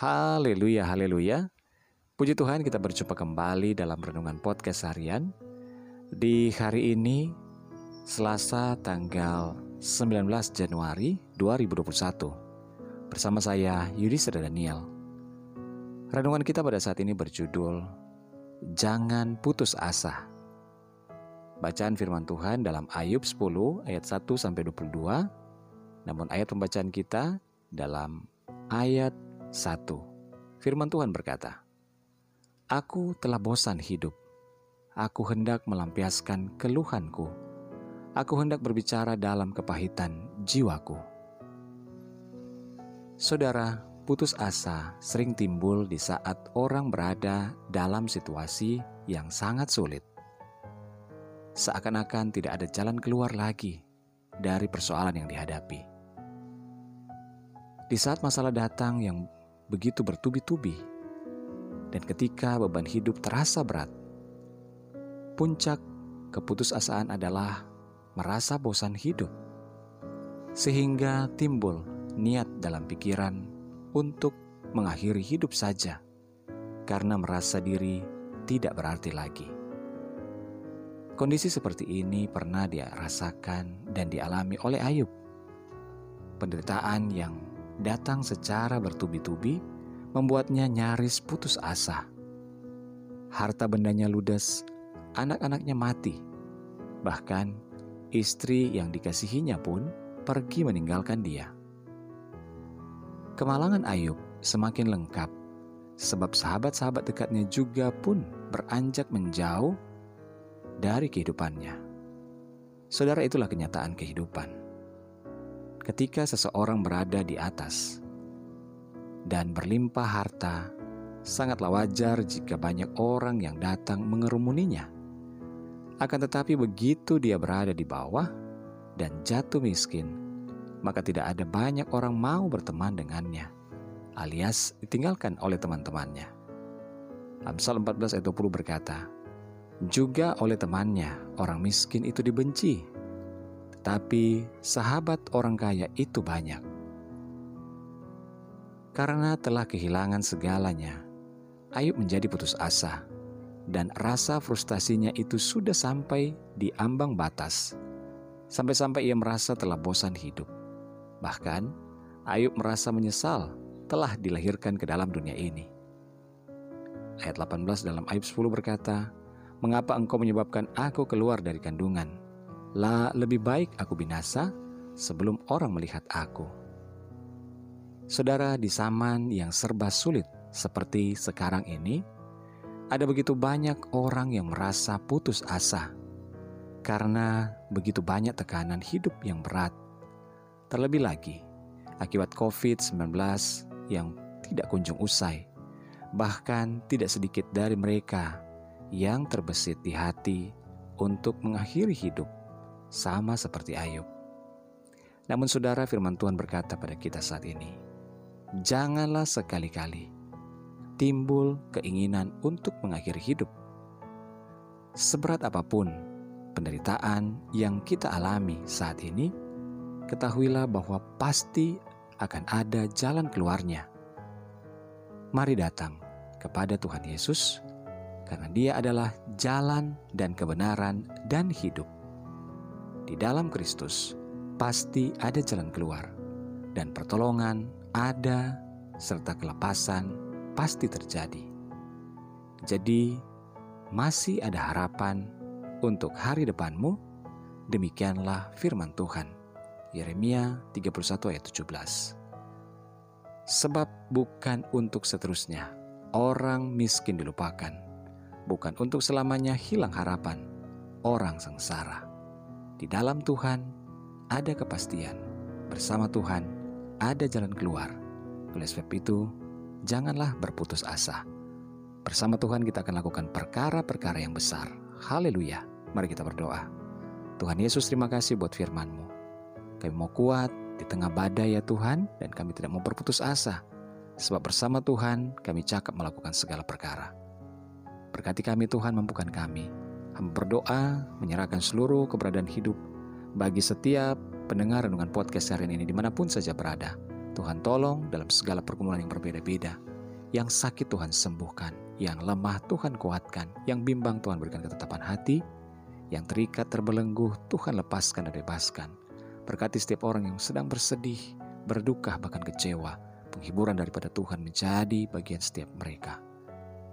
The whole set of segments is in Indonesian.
Haleluya, haleluya. Puji Tuhan kita berjumpa kembali dalam Renungan Podcast Harian. Di hari ini, Selasa tanggal 19 Januari 2021. Bersama saya Yudhistira Daniel. Renungan kita pada saat ini berjudul Jangan Putus Asa. Bacaan firman Tuhan dalam Ayub 10 ayat 1 sampai 22. Namun ayat pembacaan kita dalam ayat 1. Firman Tuhan berkata, Aku telah bosan hidup. Aku hendak melampiaskan keluhanku. Aku hendak berbicara dalam kepahitan jiwaku. Saudara, putus asa sering timbul di saat orang berada dalam situasi yang sangat sulit. Seakan-akan tidak ada jalan keluar lagi dari persoalan yang dihadapi. Di saat masalah datang yang begitu bertubi-tubi, dan ketika beban hidup terasa berat, puncak keputusasaan adalah merasa bosan hidup, sehingga timbul niat dalam pikiran untuk mengakhiri hidup saja karena merasa diri tidak berarti lagi. Kondisi seperti ini pernah dia rasakan dan dialami oleh Ayub. Penderitaan yang datang secara bertubi-tubi membuatnya nyaris putus asa. Harta bendanya ludes, anak-anaknya mati. Bahkan istri yang dikasihinya pun pergi meninggalkan dia. Kemalangan Ayub semakin lengkap sebab sahabat-sahabat dekatnya juga pun beranjak menjauh dari kehidupannya. Saudara itulah kenyataan kehidupan ketika seseorang berada di atas dan berlimpah harta, sangatlah wajar jika banyak orang yang datang mengerumuninya. Akan tetapi, begitu dia berada di bawah dan jatuh miskin, maka tidak ada banyak orang mau berteman dengannya, alias ditinggalkan oleh teman-temannya. Amsal 14 ayat 20 berkata, Juga oleh temannya, orang miskin itu dibenci, tetapi sahabat orang kaya itu banyak. Karena telah kehilangan segalanya, Ayub menjadi putus asa, dan rasa frustasinya itu sudah sampai di ambang batas. Sampai-sampai ia merasa telah bosan hidup. Bahkan, Ayub merasa menyesal telah dilahirkan ke dalam dunia ini. Ayat 18 dalam Ayub 10 berkata, Mengapa engkau menyebabkan aku keluar dari kandungan? La lebih baik aku binasa sebelum orang melihat aku. Saudara di zaman yang serba sulit seperti sekarang ini, ada begitu banyak orang yang merasa putus asa karena begitu banyak tekanan hidup yang berat. Terlebih lagi, akibat COVID-19 yang tidak kunjung usai, bahkan tidak sedikit dari mereka yang terbesit di hati untuk mengakhiri hidup sama seperti Ayub. Namun saudara firman Tuhan berkata pada kita saat ini, janganlah sekali-kali timbul keinginan untuk mengakhiri hidup. Seberat apa pun penderitaan yang kita alami saat ini, ketahuilah bahwa pasti akan ada jalan keluarnya. Mari datang kepada Tuhan Yesus, karena Dia adalah jalan dan kebenaran dan hidup di dalam Kristus pasti ada jalan keluar, dan pertolongan ada, serta kelepasan pasti terjadi. Jadi, masih ada harapan untuk hari depanmu. Demikianlah firman Tuhan. Yeremia 31 ayat 17. Sebab bukan untuk seterusnya orang miskin dilupakan, bukan untuk selamanya hilang harapan orang sengsara. Di dalam Tuhan ada kepastian. Bersama Tuhan ada jalan keluar. Oleh sebab itu, janganlah berputus asa. Bersama Tuhan kita akan lakukan perkara-perkara yang besar. Haleluya. Mari kita berdoa. Tuhan Yesus terima kasih buat firman-Mu. Kami mau kuat di tengah badai ya Tuhan dan kami tidak mau berputus asa. Sebab bersama Tuhan kami cakap melakukan segala perkara. Berkati kami Tuhan mampukan kami berdoa menyerahkan seluruh keberadaan hidup bagi setiap pendengar dengan podcast hari ini di mana pun saja berada. Tuhan tolong dalam segala pergumulan yang berbeda-beda. Yang sakit Tuhan sembuhkan, yang lemah Tuhan kuatkan, yang bimbang Tuhan berikan ketetapan hati, yang terikat terbelenggu Tuhan lepaskan dan bebaskan. Berkati setiap orang yang sedang bersedih, berduka bahkan kecewa, penghiburan daripada Tuhan menjadi bagian setiap mereka.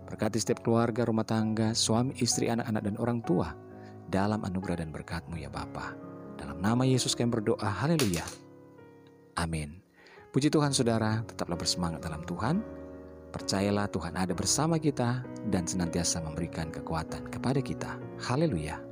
Berkati setiap keluarga, rumah tangga, suami, istri, anak-anak, dan orang tua dalam anugerah dan berkatmu ya Bapa. Dalam nama Yesus kami berdoa, haleluya. Amin. Puji Tuhan saudara, tetaplah bersemangat dalam Tuhan. Percayalah Tuhan ada bersama kita dan senantiasa memberikan kekuatan kepada kita. Haleluya.